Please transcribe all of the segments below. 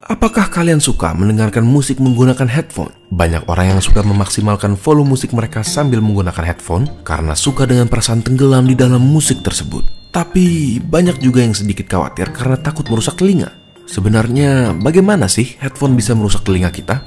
Apakah kalian suka mendengarkan musik menggunakan headphone? Banyak orang yang suka memaksimalkan volume musik mereka sambil menggunakan headphone karena suka dengan perasaan tenggelam di dalam musik tersebut. Tapi banyak juga yang sedikit khawatir karena takut merusak telinga. Sebenarnya bagaimana sih headphone bisa merusak telinga kita?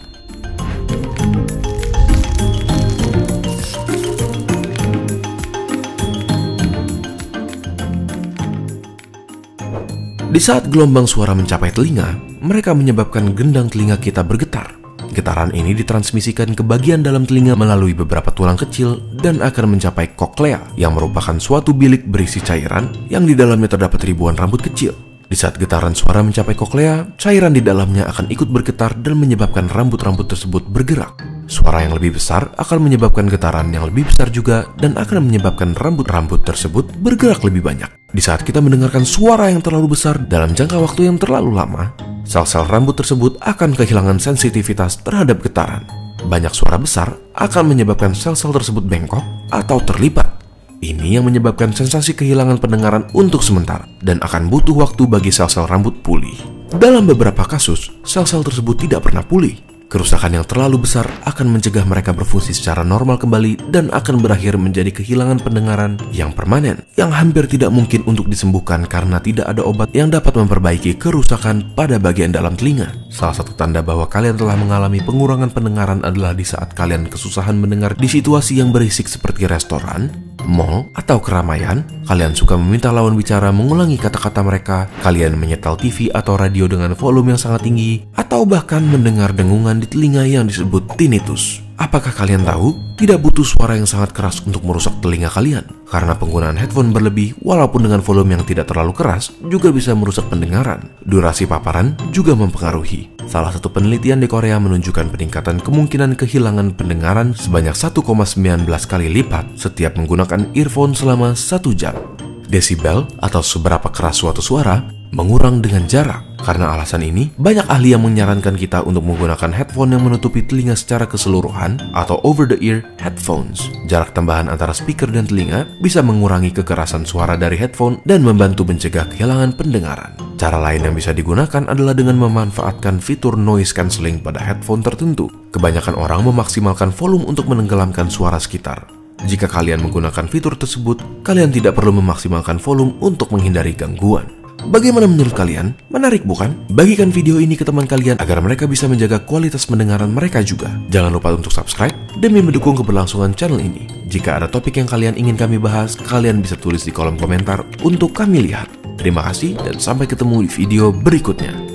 Di saat gelombang suara mencapai telinga, mereka menyebabkan gendang telinga kita bergetar. Getaran ini ditransmisikan ke bagian dalam telinga melalui beberapa tulang kecil dan akan mencapai koklea yang merupakan suatu bilik berisi cairan yang di dalamnya terdapat ribuan rambut kecil. Di saat getaran suara mencapai koklea, cairan di dalamnya akan ikut bergetar dan menyebabkan rambut-rambut tersebut bergerak. Suara yang lebih besar akan menyebabkan getaran yang lebih besar juga dan akan menyebabkan rambut-rambut tersebut bergerak lebih banyak. Di saat kita mendengarkan suara yang terlalu besar dalam jangka waktu yang terlalu lama, sel-sel rambut tersebut akan kehilangan sensitivitas terhadap getaran. Banyak suara besar akan menyebabkan sel-sel tersebut bengkok atau terlipat. Ini yang menyebabkan sensasi kehilangan pendengaran untuk sementara dan akan butuh waktu bagi sel-sel rambut pulih. Dalam beberapa kasus, sel-sel tersebut tidak pernah pulih Kerusakan yang terlalu besar akan mencegah mereka berfungsi secara normal kembali dan akan berakhir menjadi kehilangan pendengaran yang permanen, yang hampir tidak mungkin untuk disembuhkan karena tidak ada obat yang dapat memperbaiki kerusakan pada bagian dalam telinga. Salah satu tanda bahwa kalian telah mengalami pengurangan pendengaran adalah di saat kalian kesusahan mendengar di situasi yang berisik seperti restoran, mall, atau keramaian, kalian suka meminta lawan bicara mengulangi kata-kata mereka, kalian menyetel TV atau radio dengan volume yang sangat tinggi, atau bahkan mendengar dengungan di telinga yang disebut tinnitus. Apakah kalian tahu? Tidak butuh suara yang sangat keras untuk merusak telinga kalian. Karena penggunaan headphone berlebih, walaupun dengan volume yang tidak terlalu keras, juga bisa merusak pendengaran. Durasi paparan juga mempengaruhi. Salah satu penelitian di Korea menunjukkan peningkatan kemungkinan kehilangan pendengaran sebanyak 1,19 kali lipat setiap menggunakan earphone selama satu jam. Desibel atau seberapa keras suatu suara mengurang dengan jarak. Karena alasan ini, banyak ahli yang menyarankan kita untuk menggunakan headphone yang menutupi telinga secara keseluruhan atau over-the-ear headphones. Jarak tambahan antara speaker dan telinga bisa mengurangi kekerasan suara dari headphone dan membantu mencegah kehilangan pendengaran. Cara lain yang bisa digunakan adalah dengan memanfaatkan fitur noise cancelling pada headphone tertentu. Kebanyakan orang memaksimalkan volume untuk menenggelamkan suara sekitar. Jika kalian menggunakan fitur tersebut, kalian tidak perlu memaksimalkan volume untuk menghindari gangguan. Bagaimana menurut kalian? Menarik bukan? Bagikan video ini ke teman kalian agar mereka bisa menjaga kualitas pendengaran mereka juga. Jangan lupa untuk subscribe demi mendukung keberlangsungan channel ini. Jika ada topik yang kalian ingin kami bahas, kalian bisa tulis di kolom komentar untuk kami lihat. Terima kasih dan sampai ketemu di video berikutnya.